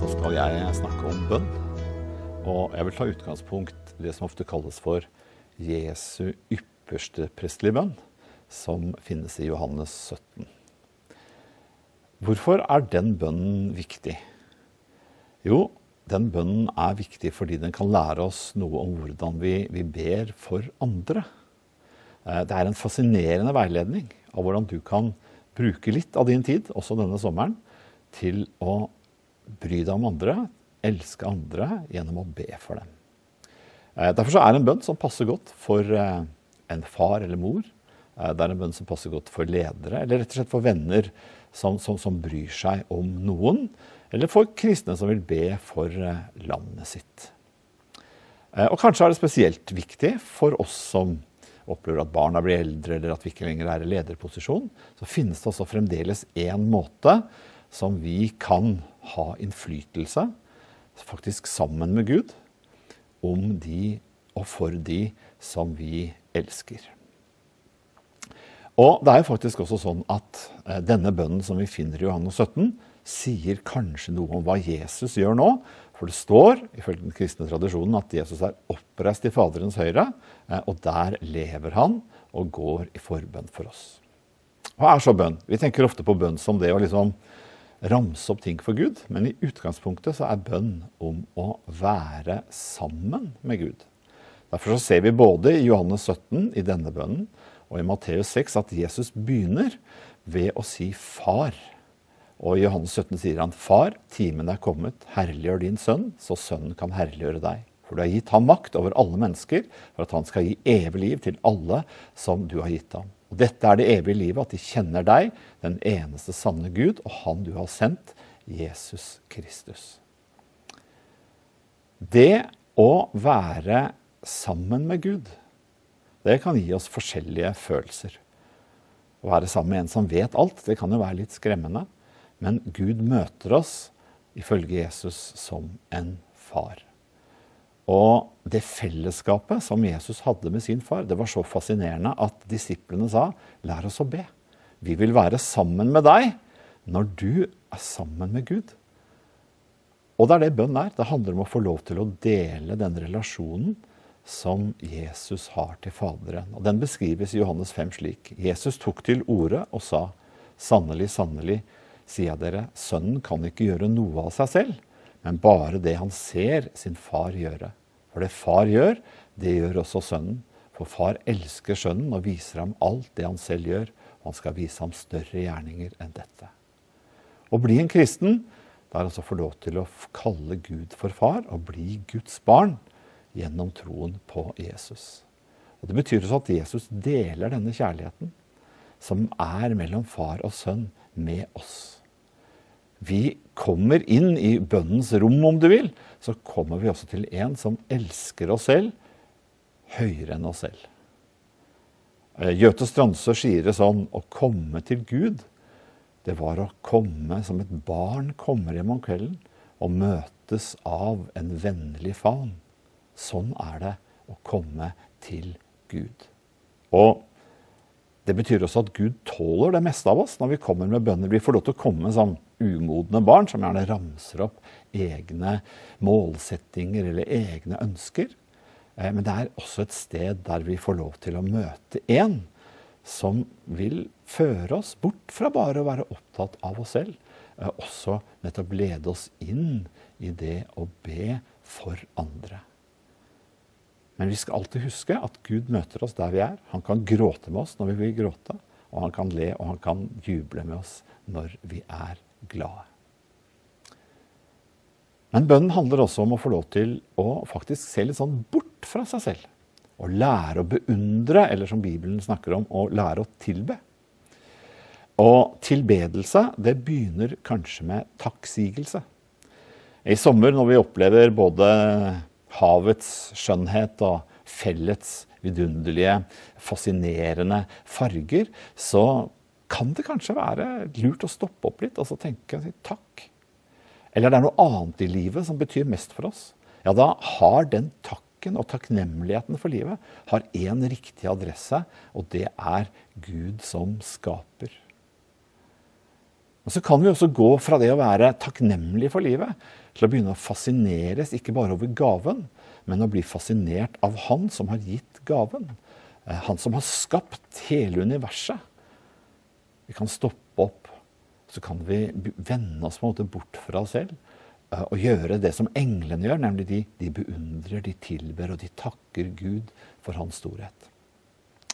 så skal jeg snakke om bønn. Og jeg vil ta utgangspunkt i det som ofte kalles for Jesu ypperste prestelige bønn, som finnes i Johannes 17. Hvorfor er den bønnen viktig? Jo, den bønnen er viktig fordi den kan lære oss noe om hvordan vi, vi ber for andre. Eh, det er en fascinerende veiledning av hvordan du kan bruke litt av din tid, også denne sommeren, til å bry deg om andre, elske andre gjennom å be for dem. Derfor derfor er det en bønn som passer godt for eh, en far eller mor. Det er en bønn som passer godt for ledere, eller rett og slett for venner som, som, som bryr seg om noen. Eller for kristne som vil be for landet sitt. Og kanskje er det spesielt viktig for oss som opplever at barna blir eldre, eller at vi ikke lenger er i lederposisjon, så finnes det også fremdeles én måte som vi kan ha innflytelse, faktisk sammen med Gud, om de og for de som vi elsker. Og det er jo faktisk også sånn at eh, denne bønnen som vi finner i Johannes 17, sier kanskje noe om hva Jesus gjør nå, for det står ifølge den kristne tradisjonen at Jesus er oppreist i Faderens høyre, eh, og der lever han og går i forbønn for oss. Hva er så bønn? Vi tenker ofte på bønn som det å liksom ramse opp ting for Gud, men i utgangspunktet så er bønn om å være sammen med Gud. Derfor så ser vi både i Johannes 17, i denne bønnen, og i Matteus 6 at Jesus begynner ved å si 'far'. Og i Johannes 17 sier han, Far, timen er kommet, herliggjør din sønn, så sønnen kan herliggjøre deg. For du har gitt ham makt over alle mennesker, for at han skal gi evig liv til alle som du har gitt ham. Og dette er det evige livet, at de kjenner deg, den eneste sanne Gud, og han du har sendt, Jesus Kristus. Det å være sammen med Gud, det kan gi oss forskjellige følelser. Å være sammen med en som vet alt, det kan jo være litt skremmende. Men Gud møter oss, ifølge Jesus, som en far. Og det fellesskapet som Jesus hadde med sin far, det var så fascinerende at disiplene sa, lær oss å be. Vi vil være sammen med deg når du er sammen med Gud. Og det er det bønn er. Det handler om å få lov til å dele den relasjonen som Jesus har til Faderen. Og Den beskrives i Johannes 5 slik. Jesus tok til orde og sa, sannelig, sannelig, sier jeg dere, sønnen kan ikke gjøre noe av seg selv, men bare det han ser sin far gjøre. For det far gjør, det gjør også sønnen. For far elsker sønnen og viser ham alt det han selv gjør, og han skal vise ham større gjerninger enn dette. Å bli en kristen, det er altså å få lov til å kalle Gud for far og bli Guds barn gjennom troen på Jesus. Og Det betyr også at Jesus deler denne kjærligheten som er mellom far og sønn, med oss vi kommer inn i bønnens rom, om du vil, så kommer vi også til en som elsker oss selv høyere enn oss selv. Gjøte eh, Strandsø sier det sånn å komme til Gud, det var å komme som et barn kommer hjem om kvelden og møtes av en vennlig favn. Sånn er det å komme til Gud. Og det betyr også at Gud tåler det meste av oss når vi kommer med bønner. Vi får lov til å komme som umodne barn som gjerne ramser opp egne målsettinger eller egne ønsker. Eh, men det er også et sted der vi får lov til å møte en som vil føre oss bort fra bare å være opptatt av oss selv, eh, også nettopp lede oss inn i det å be for andre. Men vi skal alltid huske at Gud møter oss der vi er. Han kan gråte med oss når vi vil gråte, og han kan le og han kan juble med oss når vi er glade. Men bønnen handler også om å få lov til å faktisk se litt sånn bort fra seg selv. Å lære å beundre, eller som Bibelen snakker om, å lære å tilbe. Og tilbedelse, det begynner kanskje med takksigelse. I sommer når vi opplever både havets skjønnhet og fellets vidunderlige, fascinerende farger, så kan det kanskje være lurt å stoppe opp litt og så tenke og si takk. Eller det er noe annet i livet som betyr mest for oss. Ja, da har den takken og takknemligheten for livet har én riktig adresse, og det er Gud som skaper. Og Så kan vi også gå fra det å være takknemlig for livet til å begynne å fascineres ikke bare over gaven, men å bli fascinert av Han som har gitt gaven. Eh, han som har skapt hele universet. Vi kan stoppe opp, så kan vi vende oss på en måte bort fra oss selv eh, og gjøre det som englene gjør, nemlig de, de beundrer, de tilber og de takker Gud for hans storhet.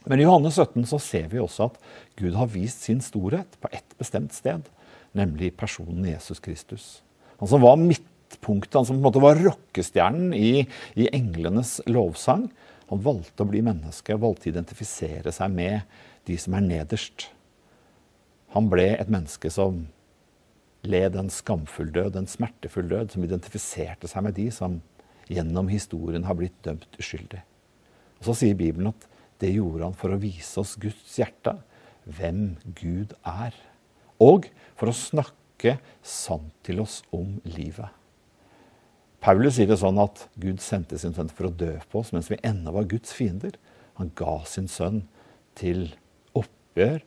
Men i Johannes 17 så ser vi også at Gud har vist sin storhet på ett bestemt sted, nemlig personen Jesus Kristus. Han som var midtpunktet, han som på en måte var rockestjernen i, i englenes lovsang. Han valgte å bli menneske, valgte å identifisere seg med de som er nederst. Han ble et menneske som led en skamfull død, en smertefull død, som identifiserte seg med de som gjennom historien har blitt dømt uskyldig. Og Så sier Bibelen at det gjorde han for å vise oss Guds hjerte, hvem Gud er. Og for å snakke sant til oss om livet. Paulus sier det sånn at Gud sendte sin sønn for å dø på oss mens vi ennå var Guds fiender. Han ga sin sønn til oppgjør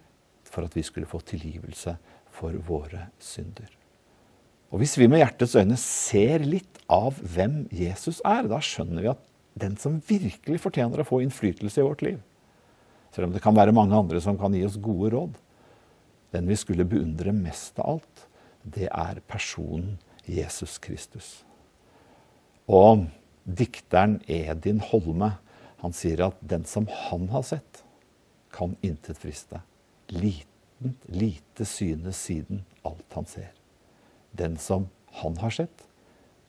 for at vi skulle få tilgivelse for våre synder. Og Hvis vi med hjertets øyne ser litt av hvem Jesus er, da skjønner vi at den som virkelig fortjener å få innflytelse i vårt liv. Selv om det kan være mange andre som kan gi oss gode råd. Den vi skulle beundre mest av alt, det er personen Jesus Kristus. Og dikteren Edin Holme han sier at den som han har sett, kan intet friste. Liten, lite synes siden alt han ser. Den som han har sett,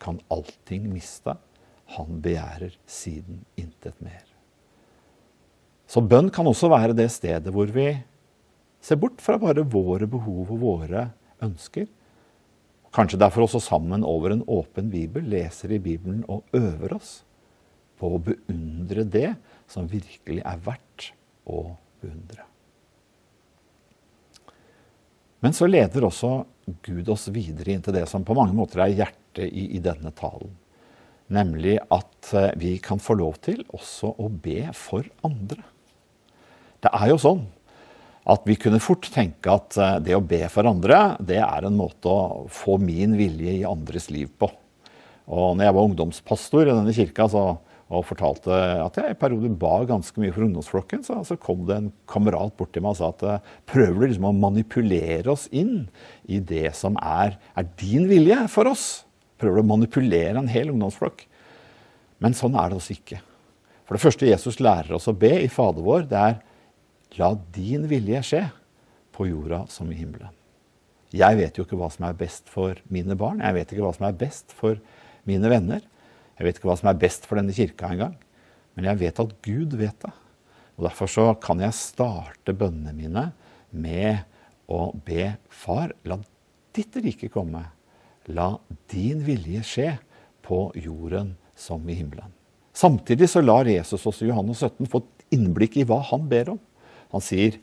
kan allting miste han begjærer siden intet mer. Så bønn kan også være det stedet hvor vi ser bort fra bare våre behov og våre ønsker. Kanskje derfor også sammen over en åpen bibel leser i Bibelen og øver oss på å beundre det som virkelig er verdt å beundre. Men så leder også Gud oss videre inn til det som på mange måter er hjertet i, i denne talen. Nemlig at eh, vi kan få lov til også å be for andre. Det er jo sånn at vi kunne fort tenke at eh, det å be for andre, det er en måte å få min vilje i andres liv på. Og når jeg var ungdomspastor i denne kirka så, og fortalte at jeg i perioder ba ganske mye for ungdomsflokken, så, så, kom det en kamerat bort til meg og sa at eh, prøver du liksom å manipulere oss inn i det som er, er din vilje for oss? prøver du å manipulere en hel ungdomsflokk. Men sånn er det også ikke. For det første Jesus lærer oss å be i Fader vår, det er La din vilje skje på jorda som i himmelen. Jeg vet jo ikke hva som er best for mine barn. Jeg vet ikke hva som er best for mine venner. Jeg vet ikke hva som er best for denne kirka engang. Men jeg vet at Gud vet det. Og Derfor så kan jeg starte bønnene mine med å be Far, la ditt rike komme. La din vilje skje på jorden som i himmelen. Samtidig så lar Jesus oss i Johannes 17 få et innblikk i hva han ber om. Han sier,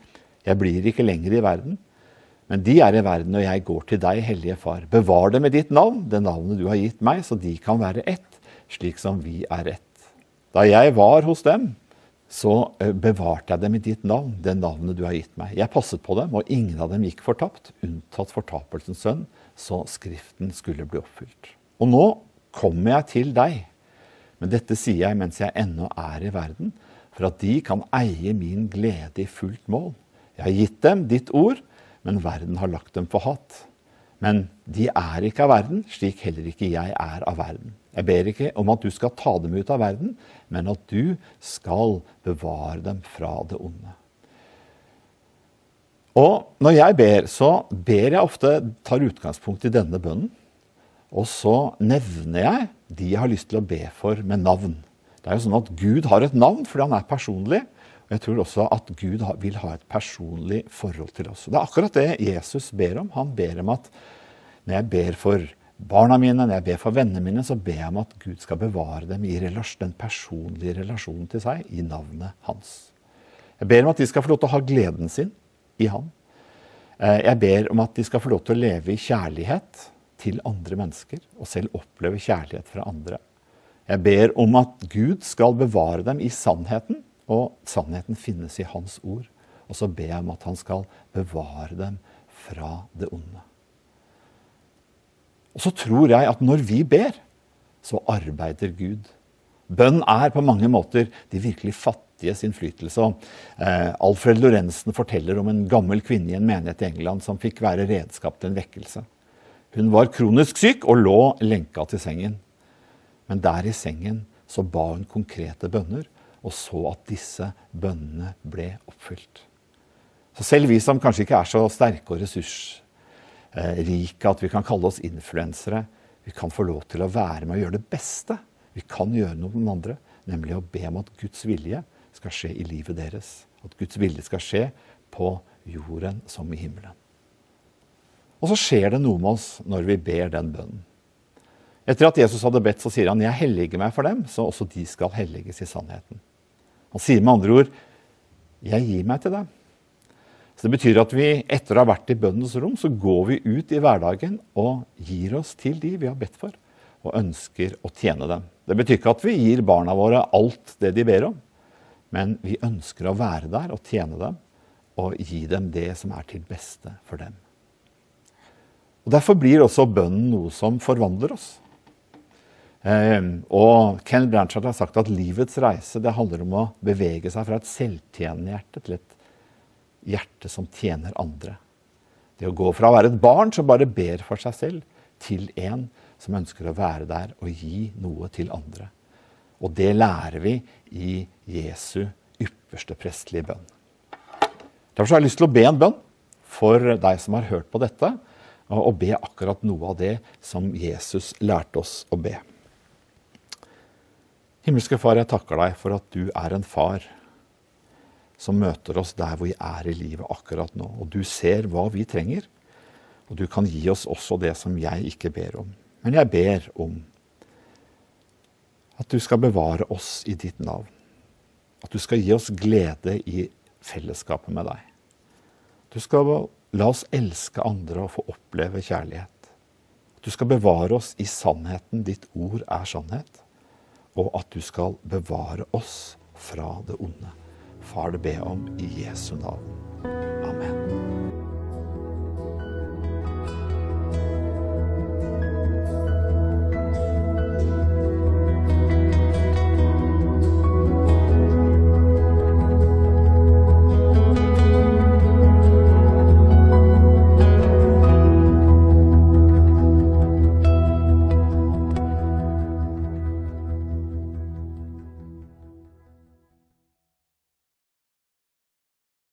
'Jeg blir ikke lenger i verden, men de er i verden, og jeg går til deg, Hellige Far. Bevar det med ditt navn, det navnet du har gitt meg, så de kan være ett, slik som vi er ett. Da jeg var hos dem, så eh, bevarte jeg dem i ditt navn, det navnet du har gitt meg. Jeg passet på dem, og ingen av dem gikk fortapt, unntatt fortapelsens sønn, så Skriften skulle bli oppfylt. Og nå kommer jeg til deg, men dette sier jeg mens jeg ennå er i verden, for at de kan eie min glede i fullt mål. Jeg har gitt dem ditt ord, men verden har lagt dem for hat. Men de er ikke av verden, slik heller ikke jeg er av verden. Jeg ber ikke om at du skal ta dem ut av verden, men at du skal bevare dem fra det onde. Og når jeg ber, så ber jeg ofte, tar utgangspunkt i denne bønnen. Og så nevner jeg de jeg har lyst til å be for med navn. Det er jo sånn at Gud har et navn fordi han er personlig. Og jeg tror også at Gud vil ha et personlig forhold til oss. Det er akkurat det Jesus ber om. Han ber om at når jeg ber for barna mine, når jeg ber for vennene mine, så ber jeg om at Gud skal bevare dem i den personlige relasjonen til seg, i navnet hans. Jeg ber om at de skal få lov til å ha gleden sin i Han. Eh, jeg ber om at de skal få lov til å leve i kjærlighet til andre mennesker, og selv oppleve kjærlighet fra andre. Jeg ber om at Gud skal bevare dem i sannheten, og sannheten finnes i Hans ord. Og så ber jeg om at han skal bevare dem fra det onde. Og så tror jeg at når vi ber, så arbeider Gud. Bønn er på mange måter de virkelig fattiges innflytelse. Eh, Alfred Lorentzen forteller om en gammel kvinne i en menighet i England som fikk være redskap til en vekkelse. Hun var kronisk syk og lå lenka til sengen. Men der i sengen så ba hun konkrete bønner, og så at disse bønnene ble oppfylt. Så selv vi som kanskje ikke er så sterke og ressursrike at vi kan kalle oss influensere, vi kan få lov til å være med og gjøre det beste vi kan gjøre noe med den andre, nemlig å be om at Guds vilje skal skje i livet deres. At Guds vilje skal skje på jorden som i himmelen. Og så skjer det noe med oss når vi ber den bønnen. Etter at Jesus hadde bedt, så sier han 'Jeg helliger meg for dem, så også de skal helliges i sannheten'. Han sier med andre ord 'Jeg gir meg til dem'. Så Det betyr at vi etter å ha vært i bønnens rom, så går vi ut i hverdagen og gir oss til de vi har bedt for, og ønsker å tjene dem. Det betyr ikke at vi gir barna våre alt det de ber om, men vi ønsker å være der og tjene dem og gi dem det som er til beste for dem. Og Derfor blir også bønnen noe som forvandler oss. Eh, og Ken Blanchard har sagt at livets reise det handler om å bevege seg fra et selvtjenende hjerte til et hjerte som tjener andre. Det å gå fra å være et barn som bare ber for seg selv, til en som ønsker å være der og gi noe til andre. Og det lærer vi i Jesu ypperste prestelige bønn. Derfor har jeg lyst til å be en bønn for deg som har hørt på dette, og be akkurat noe av det som Jesus lærte oss å be. Himmelske Far, jeg takker deg for at du er en far som møter oss der hvor vi er i livet akkurat nå. Og du ser hva vi trenger, og du kan gi oss også det som jeg ikke ber om. Men jeg ber om at du skal bevare oss i ditt navn. At du skal gi oss glede i fellesskapet med deg. Du skal la oss elske andre og få oppleve kjærlighet. Du skal bevare oss i sannheten. Ditt ord er sannhet og at du skal bevare oss fra det onde. Far, det ber om i Jesu navn.